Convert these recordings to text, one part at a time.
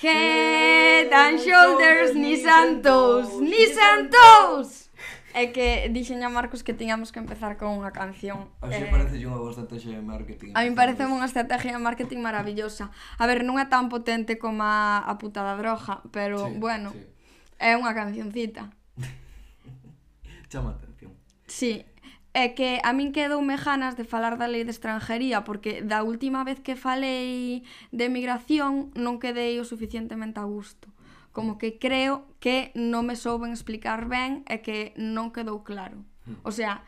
Head and shoulders, knees and toes, knees and toes. É que dixen a Marcos que tiñamos que empezar con unha canción. A xe eh, parece unha boa estrategia de marketing. A mí parece unha estrategia de marketing maravillosa. A ver, non é tan potente como a, a puta da droga, pero sí, bueno, sí. é unha cancioncita. Chama atención. Sí. É que a min quedoume ganas de falar da lei de estranjería porque da última vez que falei de migración non quedei o suficientemente a gusto. Como que creo que non me souben explicar ben e que non quedou claro. Hmm. O sea,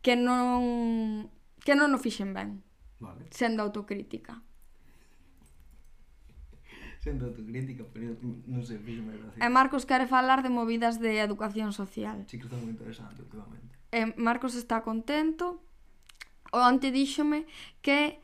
que non que non o fixen ben. Vale. Sendo autocrítica. Sendo autocrítica, pero non sei, fixen E Marcos quere falar de movidas de educación social. Sí, que está moi interesante, últimamente e Marcos está contento. O ante díxome que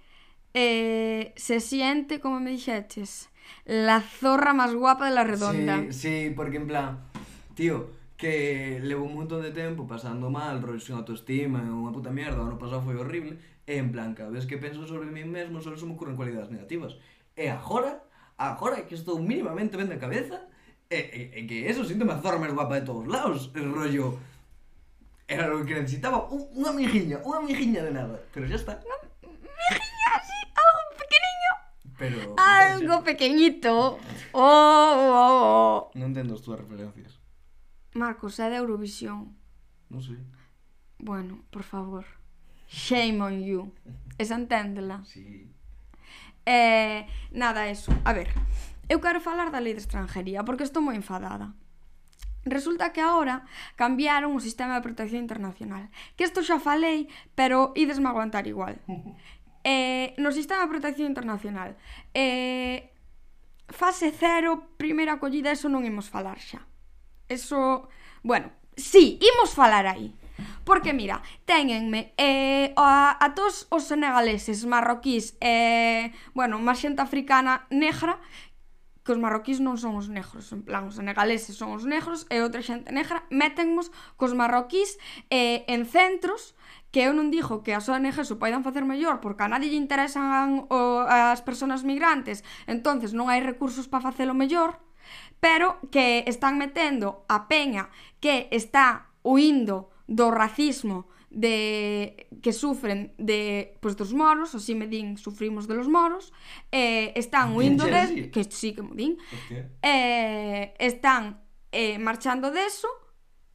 eh, se siente, como me dixeches, la zorra máis guapa de la redonda. Sí, sí, porque en plan, tío, que levo un montón de tempo pasando mal, rollo sin autoestima, unha puta mierda, o ano pasado foi horrible, e en plan, cada vez que penso sobre mí mesmo, só se me ocurren cualidades negativas. E agora, agora que estou mínimamente ben de cabeza, e, e, e que eso síntome a zorra máis guapa de todos lados, rollo Era lo que necesitaba, un, unha mijiña, unha mijiña de nada, pero ya está. Una mijiña, así, algo pequeniño. Pero... Algo ya... pequeñito. Oh, oh, oh, oh. Non entendo as túas referencias. Marcos, é de Eurovisión. Non sei. Bueno, por favor. Shame on you. Esa enténdela. Sí. Eh, nada, eso. A ver, eu quero falar da lei de estranjería, porque estou moi enfadada. Resulta que agora cambiaron o sistema de protección internacional. Que isto xa falei, pero ides me aguantar igual. Eh, no sistema de protección internacional, eh, fase cero, primeira acollida, eso non imos falar xa. Eso, bueno, sí, imos falar aí. Porque mira, téñenme eh, a, a todos os senegaleses, marroquís, eh, bueno, má xente africana negra que os marroquís non son os negros, en plan, os senegaleses son os negros e outra xente negra, métenmos cos marroquís eh, en centros que eu non digo que as ONGs o poidan facer mellor porque a nadie lle interesan o, as persoas migrantes, entonces non hai recursos para facelo mellor, pero que están metendo a peña que está huindo do racismo de que sufren de pois pues, dos moros, así me din, sufrimos de los moros, eh, están huindo de que sí que me din. Eh, están eh, marchando deso,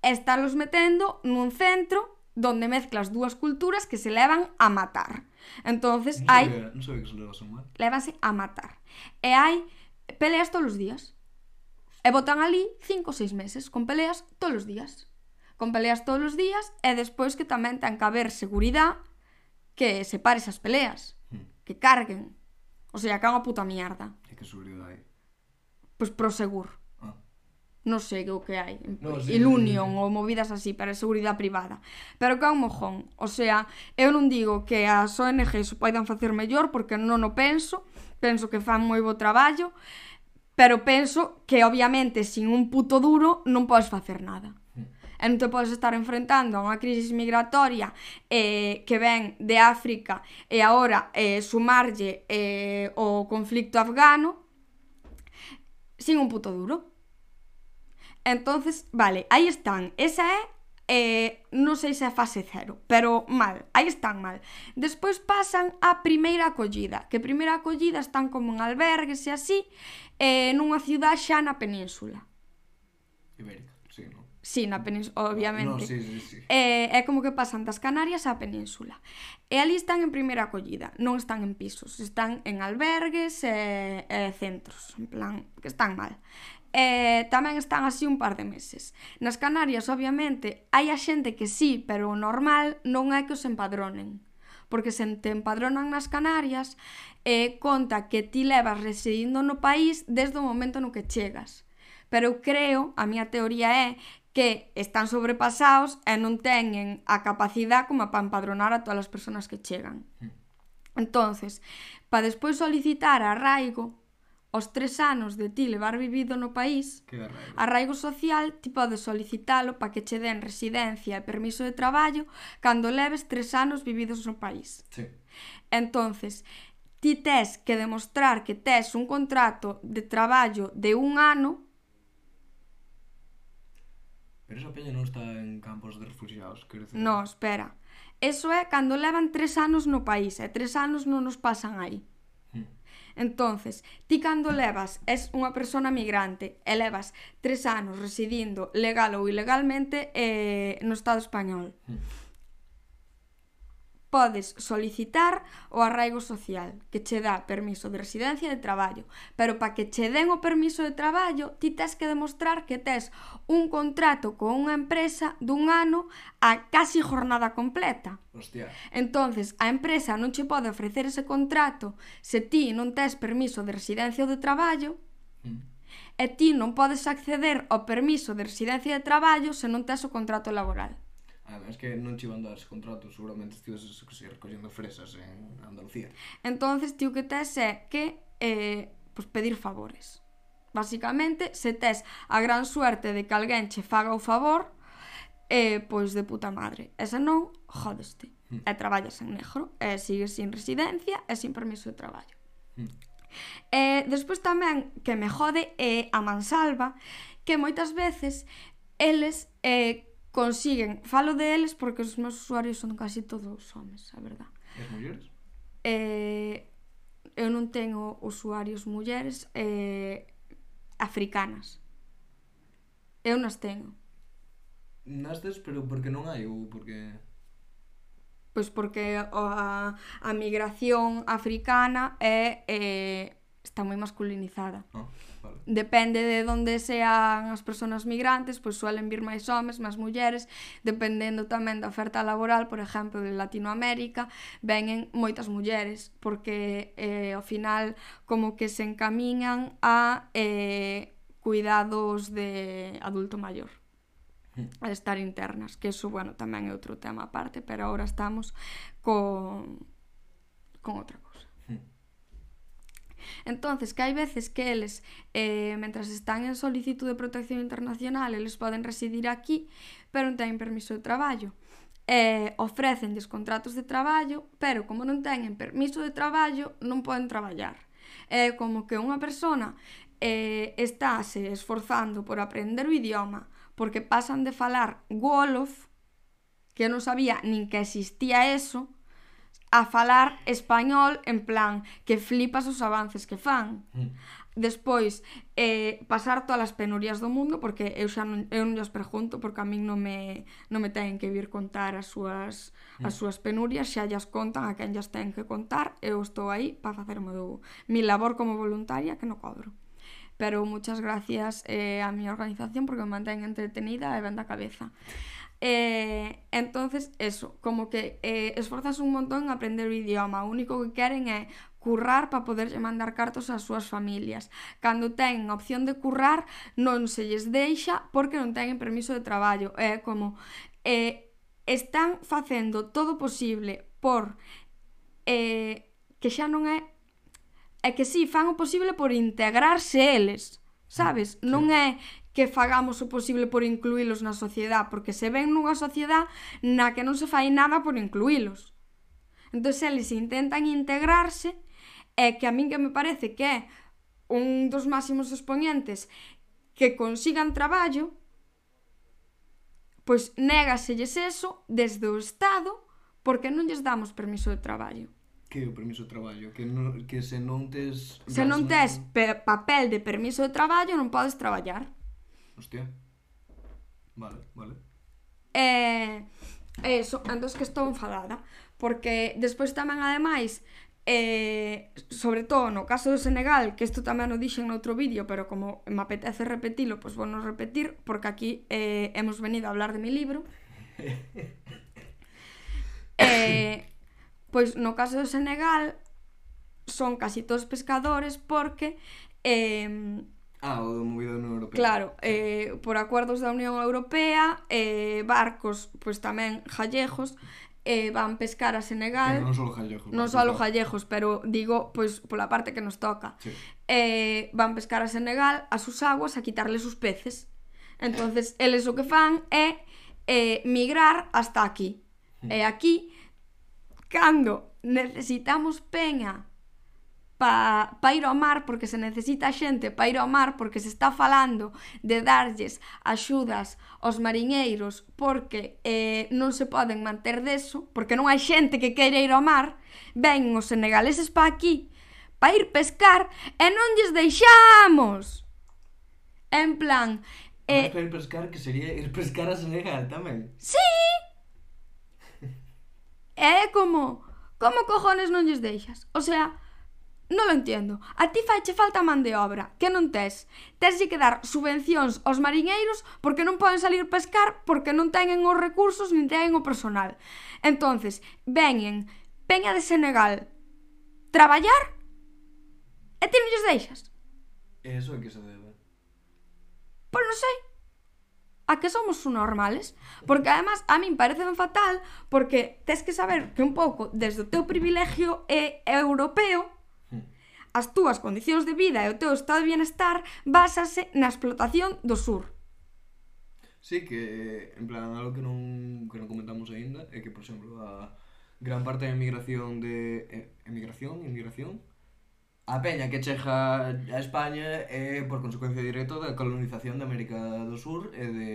de están los metendo nun centro donde mezclas dúas culturas que se levan a matar. Entonces non hai sabía, non sabía que se levasen mal. Levase a matar. E hai peleas todos os días. E botan ali 5 ou 6 meses con peleas todos os días con peleas todos os días e despois que tamén ten que haber seguridade que separe esas peleas, hmm. que carguen. O sea, que é unha puta mierda. E que seguridade hai? Pois prosegur. Ah. Non sei o que hai. No, sí, Ilunion sí, sí, sí. ou movidas así para a seguridade privada. Pero que é un mojón. O sea, eu non digo que as ONGs o poidan facer mellor porque non o penso. Penso que fan moi bo traballo. Pero penso que, obviamente, sin un puto duro non podes facer nada e non te podes estar enfrentando a unha crisis migratoria eh, que ven de África e agora eh, sumarlle eh, o conflicto afgano sin un puto duro. Entonces, vale, aí están. Esa é eh, non sei se é fase cero, pero mal, aí están mal. Despois pasan á primeira acollida, que primeira acollida están como en albergues e así, eh, nunha ciudad xa na península. Ibérica. Sí, na península, obviamente. No, sí, sí, sí. É, é como que pasan das Canarias á península. E ali están en primeira acollida, non están en pisos, están en albergues e, e centros, en plan, que están mal. E tamén están así un par de meses. Nas Canarias, obviamente, hai a xente que sí, pero o normal non é que os empadronen. Porque se te empadronan nas Canarias, eh, conta que ti levas residindo no país desde o momento no que chegas pero eu creo, a miña teoría é que están sobrepasados e non teñen a capacidade como para empadronar a todas as persoas que chegan. Mm. Entonces, para despois solicitar arraigo os tres anos de ti levar vivido no país, arraigo? arraigo social ti podes solicitalo para que che den residencia e permiso de traballo cando leves tres anos vividos no país. Sí. Entonces, ti tes que demostrar que tes un contrato de traballo de un ano Pero esa peña non está en campos de refugiados, quero dicir. No, espera. Eso é cando levan tres anos no país, e tres anos non nos pasan aí. Hmm. Entonces, ti cando levas, és unha persona migrante, e levas tres anos residindo legal ou ilegalmente eh, no Estado español. Hmm podes solicitar o arraigo social, que che dá permiso de residencia e de traballo. Pero para que che den o permiso de traballo, ti tes que demostrar que tes un contrato con unha empresa dun ano a casi jornada completa. Hostia. Entonces, a empresa non che pode ofrecer ese contrato se ti non tes permiso de residencia ou de traballo. Mm. E ti non podes acceder ao permiso de residencia e de traballo se non tes o contrato laboral. Además que non che iban dar contratos, seguramente estives recollendo fresas en Andalucía. Entonces, ti o que tes é que eh, pues pedir favores. Básicamente, se tes a gran suerte de que alguén che faga o favor, eh, pois de puta madre. E se non, jodeste. Mm. E traballas en negro, e sigues sin residencia e sin permiso de traballo. Mm. E despois tamén que me jode é a mansalva, que moitas veces eles eh, consiguen, falo de eles porque os meus usuarios son casi todos homens, a verdad. E as mulleres? Eh, eu non tengo usuarios mulleres eh, africanas. Eu nas tengo Nas tes, pero porque non hai ou porque... Pois porque a, a migración africana é eh, está moi masculinizada. Ah, vale. Depende de onde sean as persoas migrantes, pois suelen vir máis homes, máis mulleres, dependendo tamén da oferta laboral, por exemplo, de Latinoamérica, venen moitas mulleres, porque eh, ao final como que se encamiñan a eh, cuidados de adulto maior mm. a estar internas, que eso, bueno, tamén é outro tema aparte, pero agora estamos con, con outra Entonces, que hai veces que eles, eh, mentras están en solicitud de protección internacional, eles poden residir aquí, pero non teñen permiso de traballo. Eh, ofrecen contratos de traballo, pero como non teñen permiso de traballo, non poden traballar. É eh, como que unha persona eh, estáse esforzando por aprender o idioma, porque pasan de falar Wolof, que non sabía nin que existía eso, a falar español en plan que flipas os avances que fan. Mm. Despois, eh, pasar todas as penurias do mundo porque eu xa non, eu non os pregunto porque a min non me, non me teñen que vir contar as súas, mm. as súas penurias, xa llas contan a quen llas ten que contar, eu estou aí para facer o meu, mi labor como voluntaria que non cobro. Pero muchas gracias eh, a mi organización porque me mantén entretenida e ben da cabeza. Eh, entonces, eso, como que eh, esforzas un montón en aprender o idioma, o único que queren é currar para poderlle mandar cartos ás súas familias. Cando ten opción de currar, non se lles deixa porque non teñen permiso de traballo. É eh, como eh, están facendo todo posible por eh, que xa non é é que si sí, fan o posible por integrarse eles, sabes? Sí. Non é que fagamos o posible por incluílos na sociedade, porque se ven nunha sociedade na que non se fai nada por incluílos. Entón, eles intentan integrarse, e que a min que me parece que é un dos máximos exponentes que consigan traballo, pois négaselles eso desde o Estado porque non lles damos permiso de traballo. Que o permiso de traballo? Que, non, que se non tes... Se non tes pe, papel de permiso de traballo non podes traballar. Hostia. Vale, vale. E, eh, eso, entón que estou enfadada, porque despois tamén ademais eh, sobre todo no caso do Senegal, que isto tamén o dixen noutro vídeo, pero como me apetece repetilo, pois vou non repetir, porque aquí eh, hemos venido a hablar de mi libro. eh, pois no caso do Senegal son casi todos pescadores porque eh, Ah, o do movido da Unión Europea. Claro, eh, por acuerdos da Unión Europea, eh, barcos, pois pues, tamén gallegos, eh, van pescar a Senegal. Pero non só gallegos. Non só gallegos, pero digo, pois pues, pola parte que nos toca. Sí. Eh, van pescar a Senegal, a sus aguas, a quitarle os peces. Entonces, eles o que fan é eh, migrar hasta aquí. Mm. E aquí, cando necesitamos peña pa, pa ir ao mar porque se necesita xente pa ir ao mar porque se está falando de darlles axudas aos mariñeiros porque eh, non se poden manter deso porque non hai xente que queira ir ao mar ven os senegaleses pa aquí pa ir pescar e non lles deixamos. En plan eh, para ir pescar que sería ir pescar a Senegal tamén. Sí. É como como cojones non lles deixas? O sea Non lo entendo. A ti faiche falta man de obra, que non tes. Teslle que dar subvencións aos mariñeiros porque non poden salir pescar porque non teñen os recursos nin teñen o personal. Entonces, veñen Peña de Senegal traballar e ti non lles deixas. E iso é que se debe? Pois non sei. A que somos normales? Porque además a min parece fatal porque tes que saber que un pouco desde o teu privilegio é europeo as túas condicións de vida e o teu estado de bienestar basase na explotación do sur. Sí, que en plan algo que non, que non comentamos aínda é que, por exemplo, a gran parte da emigración de eh, emigración, inmigración, a peña que chega a España é por consecuencia directa da colonización de América do Sur e de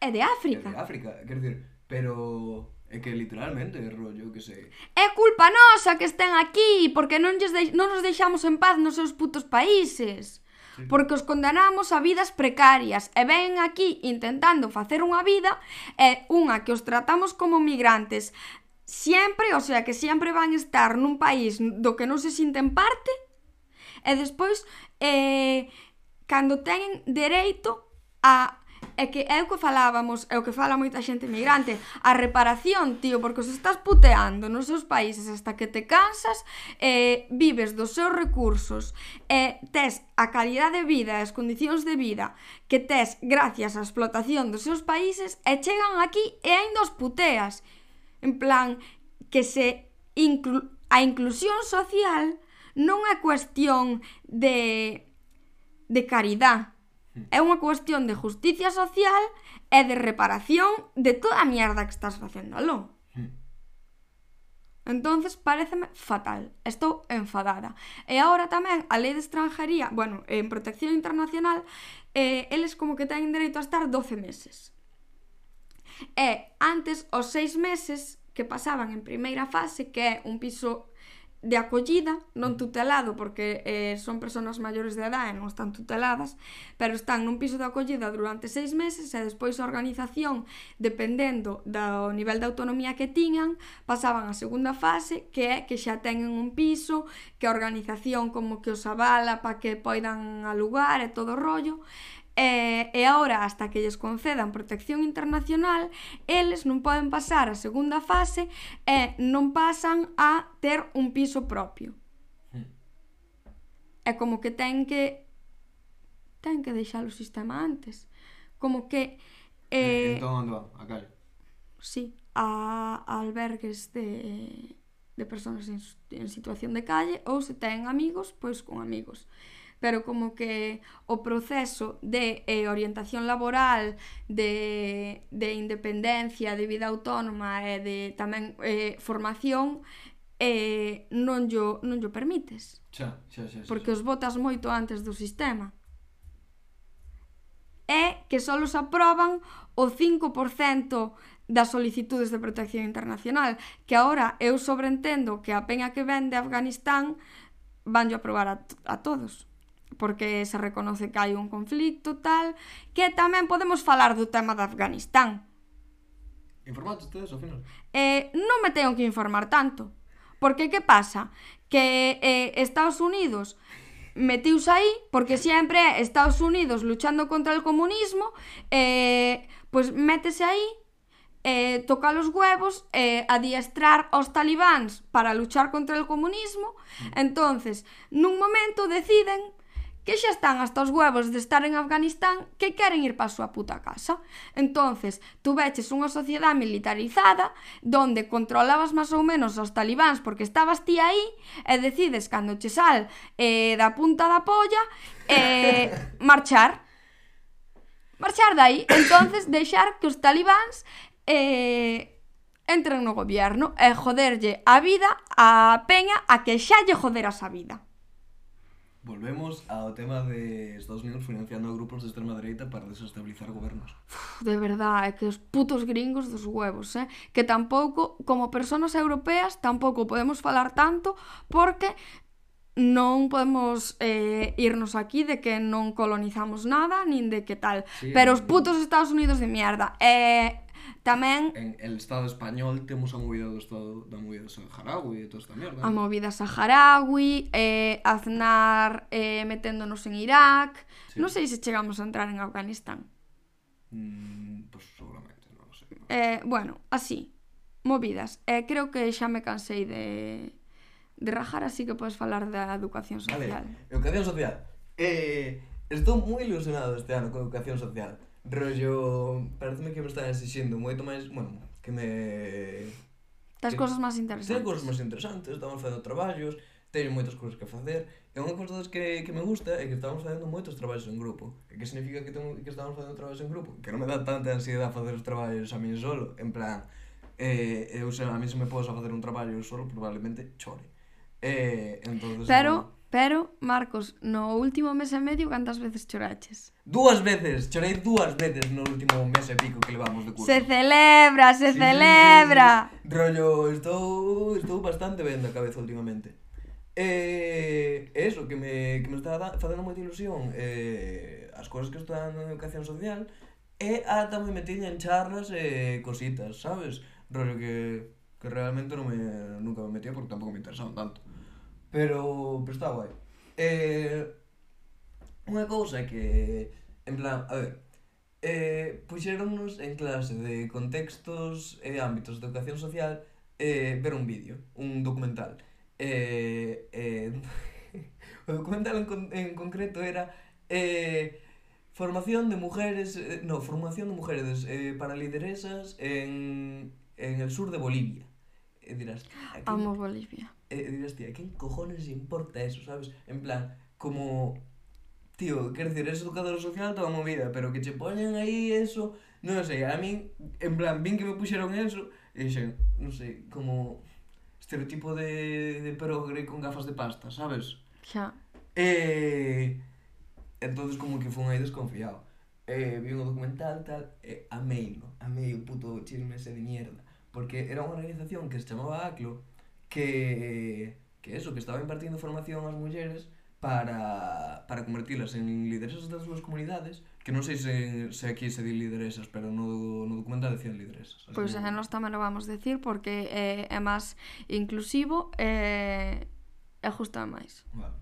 e de África. E de África, quer dizer, pero É que literalmente é rollo, que sei. É culpa nosa que estén aquí, porque non, lles de... non nos deixamos en paz nos seus putos países. Sí. Porque os condenamos a vidas precarias e ven aquí intentando facer unha vida e unha que os tratamos como migrantes. Sempre, o sea, que sempre van estar nun país do que non se sinten parte e despois eh, cando teñen dereito a É que é o que falábamos, é o que fala moita xente migrante, a reparación, tío, porque os estás puteando nos seus países hasta que te cansas, eh, vives dos seus recursos, e eh, tes a calidade de vida e as condicións de vida que tes gracias á explotación dos seus países e chegan aquí e ainda os puteas. En plan, que se inclu a inclusión social non é cuestión de de caridade É unha cuestión de justicia social e de reparación de toda a mierda que estás facendo, aló. Hmm. Entonces, pareceme fatal. Estou enfadada. E agora tamén a lei de estranjería, bueno, en protección internacional, eh, eles como que teñen dereito a estar 12 meses. E antes, os 6 meses que pasaban en primeira fase, que é un piso de acollida, non mm. tutelado porque eh, son persoas maiores de edad e non están tuteladas, pero están nun piso de acollida durante seis meses e despois a organización, dependendo do nivel de autonomía que tiñan, pasaban a segunda fase, que é que xa teñen un piso, que a organización como que os avala para que poidan alugar e todo o rollo, E, e agora, hasta que lles concedan protección internacional, eles non poden pasar a segunda fase e non pasan a ter un piso propio. Hmm. É como que ten que ten que deixar o sistema antes. Como que eh, entón onde? A calle? Sí, a, a albergues de, de persoas en, en situación de calle ou se ten amigos, pois con amigos pero como que o proceso de eh, orientación laboral, de, de independencia, de vida autónoma e de tamén eh, formación eh, non, llo, non llo permites. Xa, xa, xa, xa, Porque os botas moito antes do sistema. É que só os aproban o 5% das solicitudes de protección internacional, que agora eu sobreentendo que a peña que vende Afganistán vanllo aprobar a, a todos porque se reconoce que hai un conflito tal, que tamén podemos falar do tema de Afganistán. Informados ustedes ao final? Eh, non me teño que informar tanto, porque que pasa? Que eh, Estados Unidos metiuse aí porque sempre é Estados Unidos luchando contra o comunismo, eh, pois pues métese aí eh, tocar os huevos, eh, adiestrar aos talibáns para luchar contra o comunismo. Mm. Entonces, nun momento deciden que xa están hasta os huevos de estar en Afganistán que queren ir para a súa puta casa. Entonces, tú veches unha sociedade militarizada donde controlabas máis ou menos os talibáns porque estabas ti aí e decides cando che sal eh, da punta da polla eh, marchar. Marchar dai. Entonces, deixar que os talibáns eh, entren no gobierno e joderlle a vida a peña a que xa lle joderas a vida. Volvemos ao tema de Estados Unidos financiando grupos de extrema dereita para desestabilizar gobernos. Uf, de verdade, eh, é que os putos gringos dos huevos, eh? Que tampouco, como personas europeas, tampouco podemos falar tanto porque non podemos eh, irnos aquí de que non colonizamos nada nin de que tal. Sí, Pero eh, os putos Estados Unidos de mierda. Eh, Tamén... En el Estado español temos a movida do Estado da movida saharaui e toda esta merda. A movida saharaui, eh, Aznar eh, meténdonos en Irak... Sí. Non sei se chegamos a entrar en Afganistán. Mm, pois pues, seguramente, non sei. Eh, bueno, así, movidas. Eh, creo que xa me cansei de, de rajar, así que podes falar da educación social. Vale, educación social. Eh, estou moi ilusionado este ano con educación social rollo, pareceme que me están exixindo moito máis, bueno, que me... Das cousas máis interesantes. Ten cousas máis interesantes, estamos facendo traballos, teño moitas cousas que facer, e unha cousa que, que me gusta é que estamos facendo moitos traballos en grupo. E que significa que, tengo, que estamos facendo traballos en grupo? Que non me dá tanta ansiedade facer os traballos a min solo, en plan, eh, eu se, a mí se me podes a facer un traballo solo, probablemente chore. Eh, entonces, Pero, Pero, Marcos, no último mes e medio cantas veces choraches? Dúas veces, chorei dúas veces no último mes e pico que levamos de curso. Se celebra, se sí, celebra. Sí, sí. Rollo, estou estou bastante ben da cabeza últimamente. Eh, eso, que me, que me está facendo moita ilusión eh, as cousas que estou dando en educación social e ata me metí en charlas e eh, cositas, sabes? Rollo que, que realmente non me, nunca me metía porque tampouco me interesaban tanto. Pero, pero está guai. Eh, unha cousa que, en plan, a ver, eh, puxéronnos en clase de contextos e ámbitos de educación social eh, ver un vídeo, un documental. Eh, eh, o documental en, con, en concreto era eh, formación de mujeres, eh, no, formación de mujeres eh, para lideresas en, en el sur de Bolivia. E dirás... Quen, Amo Bolivia. E, e dirás, tía, quen cojones importa eso, sabes? En plan, como... Tío, quer dizer, eres educador social toda a movida, pero que che poñan aí eso... Non sei, a min, en plan, vin que me puxeron eso, e dixen, non sei, como estereotipo de, de progre con gafas de pasta, sabes? Xa. E... entonces como que fun aí desconfiado. E vi un documental, tal, e ameino, amei o puto chisme ese de mierda porque era unha organización que se chamaba ACLO que, que eso, que estaba impartindo formación ás mulleres para, para convertilas en lideresas das súas comunidades que non sei se, se aquí se di lideresas pero no, no documental decían lideresas Pois pues, que... nós tamén lo vamos decir porque eh, é máis inclusivo e eh, ajusta máis vale.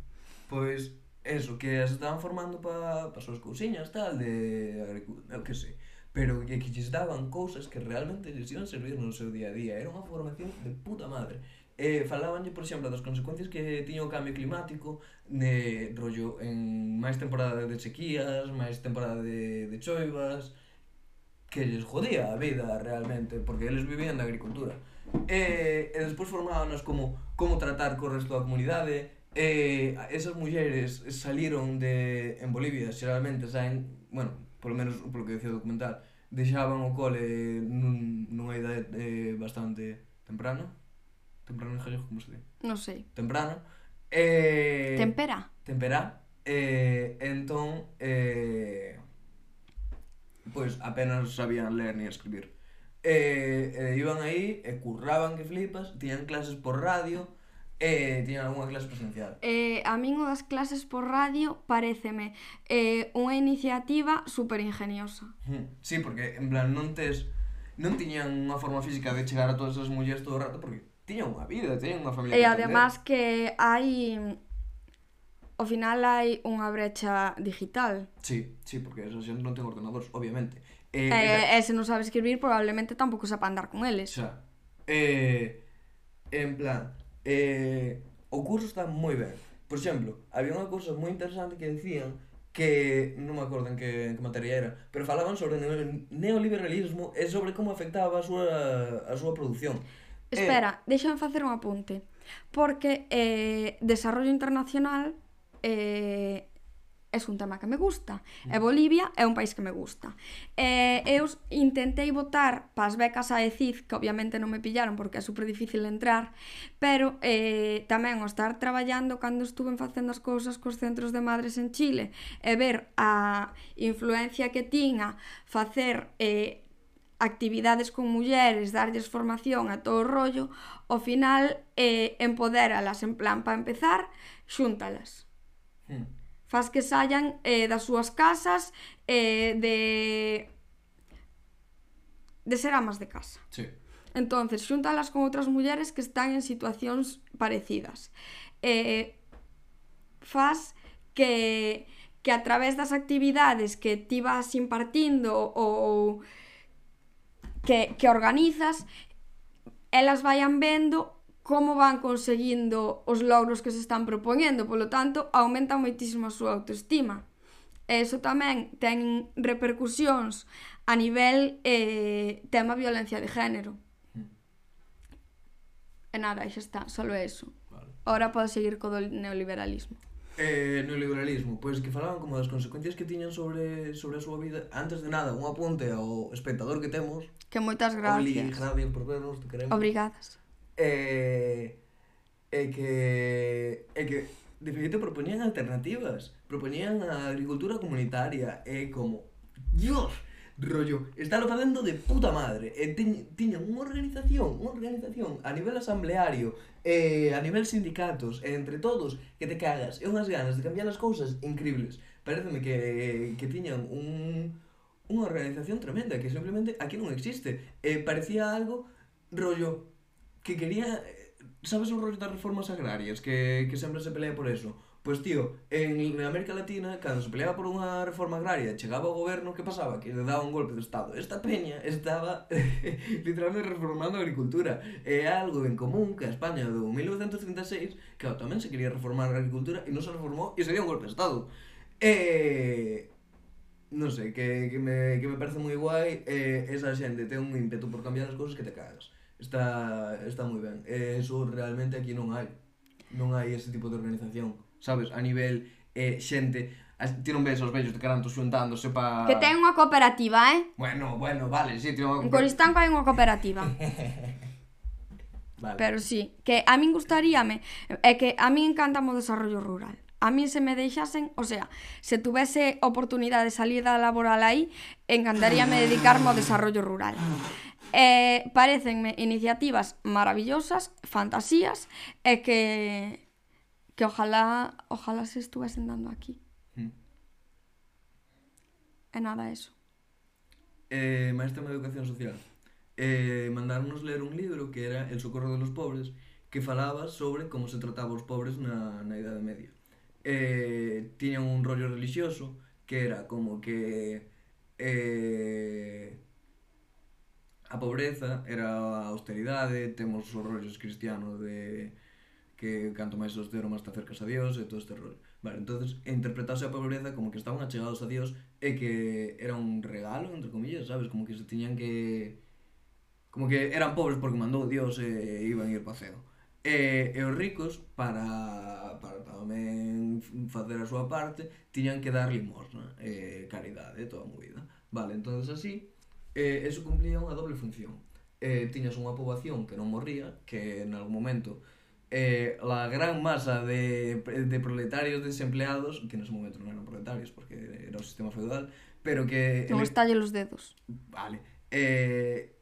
Pois eso, que as estaban formando para pa súas cousiñas tal de agricultura, eu que sei pero que, que lles daban cousas que realmente lles iban servir no seu día a día. Era unha formación de puta madre. Eh, falabanlle, por exemplo, das consecuencias que tiña o cambio climático, de rollo en máis temporada de sequías, máis temporada de, de choivas, que lles jodía a vida realmente, porque eles vivían da agricultura. Eh, e despois formábanos como como tratar co resto da comunidade, eh, esas mulleres saliron de en Bolivia, xeralmente saen, bueno, polo menos polo que decía o documental, deixaban o cole nun, nunha idade eh, bastante temprano. Temprano en gallego, como se di? Non sei. Temprano. Eh, tempera. Tempera. Eh, entón, eh, pois apenas sabían ler ni escribir. Eh, eh, iban aí, e curraban que flipas, tiñan clases por radio, Eh, tiñan algunha clase presencial? Eh, a min o das clases por radio pareceme eh, unha iniciativa super ingeniosa. Hmm, sí, porque en plan non tes non tiñan unha forma física de chegar a todas esas mulleres todo o rato porque tiñan unha vida, tiñan unha familia. E además que hai ao final hai unha brecha digital. Sí, sí, porque esa xente non ten ordenadores, obviamente. Eh, eh, e se non sabe escribir, probablemente tampouco sepa andar con eles. Xa. Eh, en plan, eh, o curso está moi ben. Por exemplo, había unha cousa moi interesante que decían que non me acordo en que, en que materia era, pero falaban sobre o neoliberalismo e sobre como afectaba a súa, a súa produción. Eh, Espera, eh, deixame facer un apunte. Porque eh, desarrollo internacional eh, é un tema que me gusta. E Bolivia é un país que me gusta. E eu intentei votar pas becas a ECID, que obviamente non me pillaron porque é super difícil entrar, pero eh, tamén o estar traballando cando estuven facendo as cousas cos centros de madres en Chile e ver a influencia que tiña facer eh, actividades con mulleres, darlles formación a todo o rollo, ao final eh, empodéralas en plan para empezar, xúntalas. Hmm faz que saian eh, das súas casas eh, de de ser amas de casa. Sí. Entonces, xúntalas con outras mulleres que están en situacións parecidas. Eh, faz que que a través das actividades que ti vas impartindo ou, que, que organizas elas vayan vendo como van conseguindo os logros que se están propoñendo, polo tanto, aumenta moitísimo a súa autoestima. E iso tamén ten repercusións a nivel eh, tema violencia de género. E nada, xa está, só eso. Vale. Ora podo seguir co do neoliberalismo. Eh, neoliberalismo, pois que falaban como das consecuencias que tiñan sobre, sobre a súa vida Antes de nada, un apunte ao espectador que temos Que moitas gracias Oli, gracias por vernos, te queremos Obrigadas eh, e que e que de feito propoñían alternativas, propoñían a agricultura comunitaria, é como Dios, rollo, está lo facendo de puta madre. E teñ, tiñan unha organización, unha organización a nivel asambleario, eh, a nivel sindicatos, e entre todos, que te cagas, e unhas ganas de cambiar as cousas increíbles. Pareceme que, que tiñan un, unha organización tremenda que simplemente aquí non existe. Eh, parecía algo rollo que quería... Sabes o rollo das reformas agrarias que, que sempre se pelea por eso? Pois pues, tío, en América Latina, cando se peleaba por unha reforma agraria, chegaba o goberno, que pasaba? Que le daba un golpe de estado. Esta peña estaba literalmente reformando a agricultura. É algo en común que a España do 1936, que tamén se quería reformar a agricultura e non se reformou e sería un golpe de estado. E... Non sei, que, que, me, que me parece moi guai, e esa xente ten un ímpetu por cambiar as cousas que te cagas. Está, está moi ben. E eso realmente aquí non hai. Non hai ese tipo de organización. Sabes, a nivel eh, xente... Ti non ves os vellos de Caranto xuntándose pa... Que ten unha cooperativa, eh? Bueno, bueno, vale, sí, ten unha cooperativa. En Coristanco hai unha cooperativa. vale. Pero sí, que a min gustaríame... É que a min encanta o desarrollo rural a min se me deixasen, o sea, se tuvese oportunidade de salida laboral aí, encantaríame dedicarme ao desarrollo rural eh, parecenme iniciativas maravillosas, fantasías, e que que ojalá, ojalá se estuvesen dando aquí. Mm. E nada, eso. Eh, maestra de Educación Social, eh, mandarnos ler un libro que era El socorro de los pobres, que falaba sobre como se trataba os pobres na, na Idade Media. Eh, tiñan un rollo religioso que era como que eh, a pobreza era a austeridade, temos os rollos cristianos de que canto máis austero máis te acercas a Dios e todo este rollo. Vale, entonces interpretase a pobreza como que estaban achegados a Dios e que era un regalo, entre comillas, sabes? Como que se tiñan que... Como que eran pobres porque mandou Dios e iban ir paseo. E, e os ricos, para, para tamén facer a súa parte, tiñan que dar limosna, e caridade, toda a movida. Vale, entonces así, eh, eso cumplía unha doble función. Eh, tiñas unha poboación que non morría, que en algún momento eh, la gran masa de, de proletarios desempleados, que en ese momento non eran proletarios porque era un sistema feudal, pero que... Que vos talle los dedos. Vale. Eh,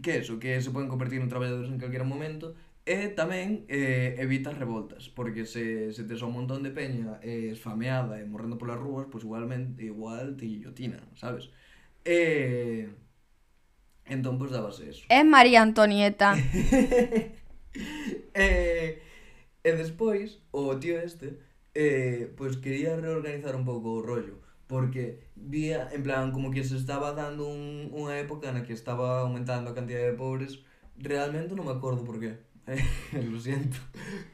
que eso, que se poden convertir en traballadores en calquera momento, e tamén eh, evita revoltas, porque se, se tes un montón de peña eh, esfameada e morrendo polas rúas, pois pues igualmente, igual te guillotina, sabes? Eh, Entón, pois, dábase eso. É María Antonieta. e, eh, e despois, o tío este, eh, pois, quería reorganizar un pouco o rollo. Porque vía, en plan, como que se estaba dando un, unha época na que estaba aumentando a cantidad de pobres. Realmente non me acordo por qué. Lo siento.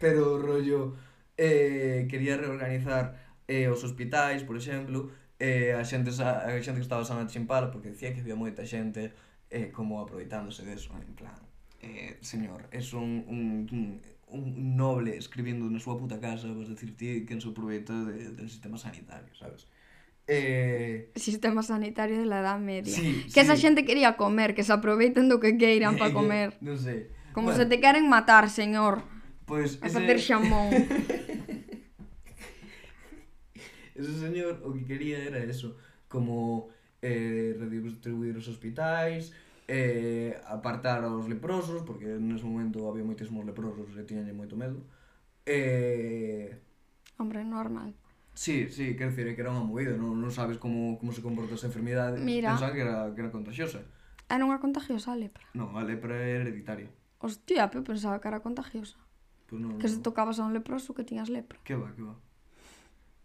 Pero o rollo eh, quería reorganizar eh, os hospitais, por exemplo, eh, a xente, a xente que estaba sana de chimpala, porque decía que había moita xente eh, como aproveitándose deso, en plan, eh, señor, es un, un, un un noble escribindo na súa puta casa, vas decir ti que se aproveita de, del sistema sanitario, sabes? Eh... Sistema sanitario de la Edad Media. Sí, que sí. esa xente quería comer, que se aproveiten do que queiran para comer. non sei. Como bueno. se te queren matar, señor. Pois pues, ese... a xamón. ese señor o que quería era eso, como eh, redistribuir os hospitais, eh, apartar aos leprosos, porque nese momento había moitísimos leprosos e tiñanlle moito medo. Eh... Hombre, normal. Sí, sí, quero dicir que era unha movida, non, non sabes como, como se comporta esa enfermidade. Mira. Pensaba que era, que era contagiosa. Ah, era unha contagiosa a lepra. Non, a lepra é hereditaria. Hostia, pero pensaba que era contagiosa. Pues non, que non. se tocabas a un leproso que tiñas lepra. Que va, que va.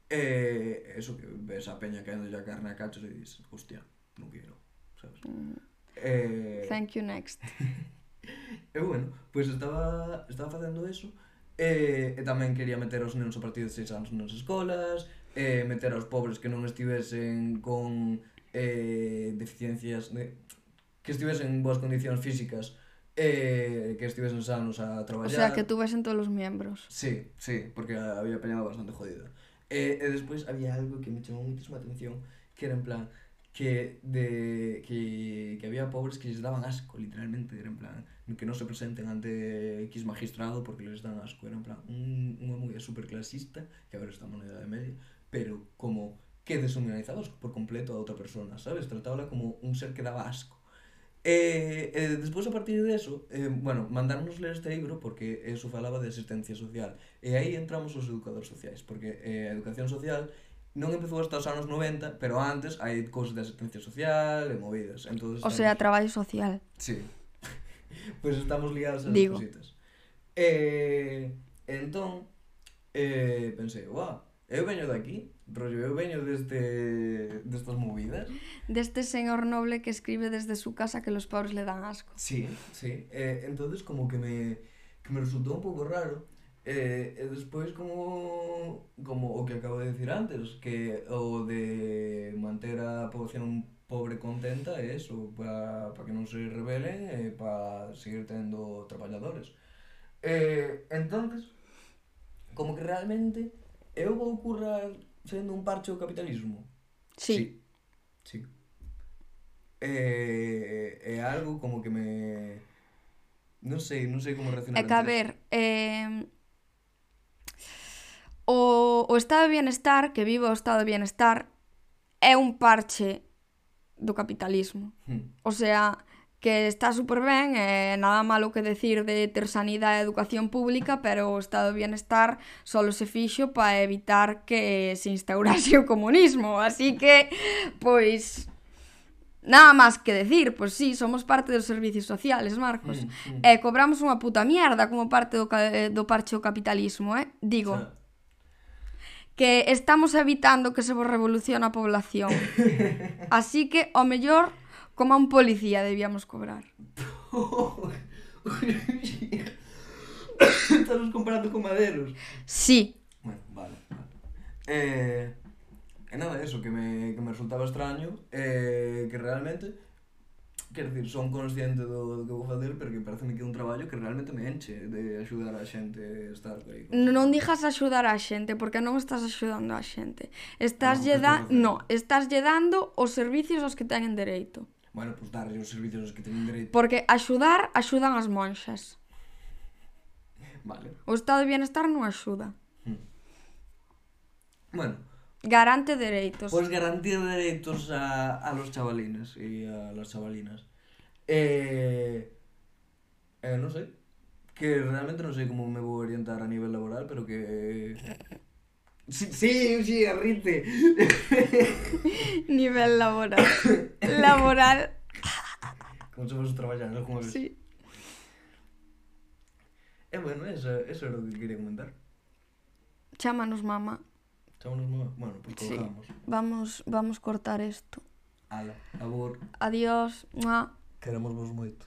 E eso que ves a peña caendo a carne a cachos e dices, hostia, non quero, sabes? Mm. Eh... Thank you next. e eh, bueno, pois pues estaba, estaba facendo eso eh, e, e tamén quería eh, meter os nenos a partir de 6 anos nas escolas e meter aos pobres que non estivesen con eh, deficiencias de, que estivesen en boas condicións físicas eh, que estivesen sanos a traballar. O sea, que tú ves en todos os miembros. Sí, sí, porque había peñado bastante jodida. E, e despois había algo que me chamou muitísima atención, que era en plan que de que, que había pobres que lles daban asco, literalmente, era en plan que non se presenten ante X magistrado porque les dan asco, era en plan un, unha movida super clasista, que a ver, estamos na idade media, pero como que deshumanizabas por completo a outra persona, sabes? Tratábala como un ser que daba asco. E, e despois a partir de eso, eh, bueno, mandarnos ler este libro porque eso falaba de asistencia social. E aí entramos os educadores sociais, porque eh, a educación social non empezou hasta os anos 90, pero antes hai cousas de asistencia social e movidas. Entonces, o sea, traballo social. Sí. pois pues estamos ligados a esas cositas. E, eh, entón, eh, pensei, guau, Eu veño daqui, rollo, eu veño deste destas movidas. Deste señor noble que escribe desde su casa que los pobres le dan asco. Sí, sí. Eh, entonces como que me que me resultou un pouco raro Eh, e despois como como o que acabo de decir antes, que o de manter a población pobre contenta é eso, para pa que non se rebelen e para seguir tendo traballadores. Eh, entonces como que realmente eu vou currar sendo un parche do capitalismo? Sí. Sí. sí. É, é algo como que me... Non sei, non sei como reaccionar. É que, a ver, eh, o, o estado de bienestar, que vive o estado de bienestar, é un parche do capitalismo. Hmm. O sea, que está super ben, eh, nada malo que decir de ter sanidade e educación pública, pero o estado de bienestar solo se fixo para evitar que se instaurase o comunismo, así que, pois... Nada máis que decir, pois sí, somos parte dos servicios sociales, Marcos. Mm, mm. E cobramos unha puta mierda como parte do, eh, do parche do capitalismo, eh? Digo, xa. que estamos evitando que se vos revolucione a población. Así que, o mellor, Como a un policía debíamos cobrar. Estamos comparando con maderos. Sí. Bueno, vale. vale. Eh, e nada, eso, que me, que me resultaba extraño, eh, que realmente, quero dicir, son consciente do, do que vou fazer, pero que parece que é un traballo que realmente me enche de axudar a xente a estar aí. Con... Non dijas axudar a xente, porque non estás axudando a xente. Estás no, lle da... No, estás lle dando os servicios aos que teñen dereito. Bueno, pues darlle os servizos que teñen dereito. Porque axudar, axudan as monxas. Vale. O estado de bienestar non axuda. Hmm. Bueno. Garante dereitos. Pois pues garantir dereitos a, a los chavalines e a las chavalinas. Eh, eh, non sei. Que realmente non sei como me vou orientar a nivel laboral, pero que... Eh, Sí, sí, un cigarrite. Nivel laboral. laboral. Como somos os traballadores, como? Sí. E eh, bueno, eso, eso era o que quería comentar. Chámanos mamá. Chámanos mamá. Bueno, pues colgamos. Sí. Vamos, vamos cortar esto. Ala, abor. Adiós. Mua. Queremos vos moito.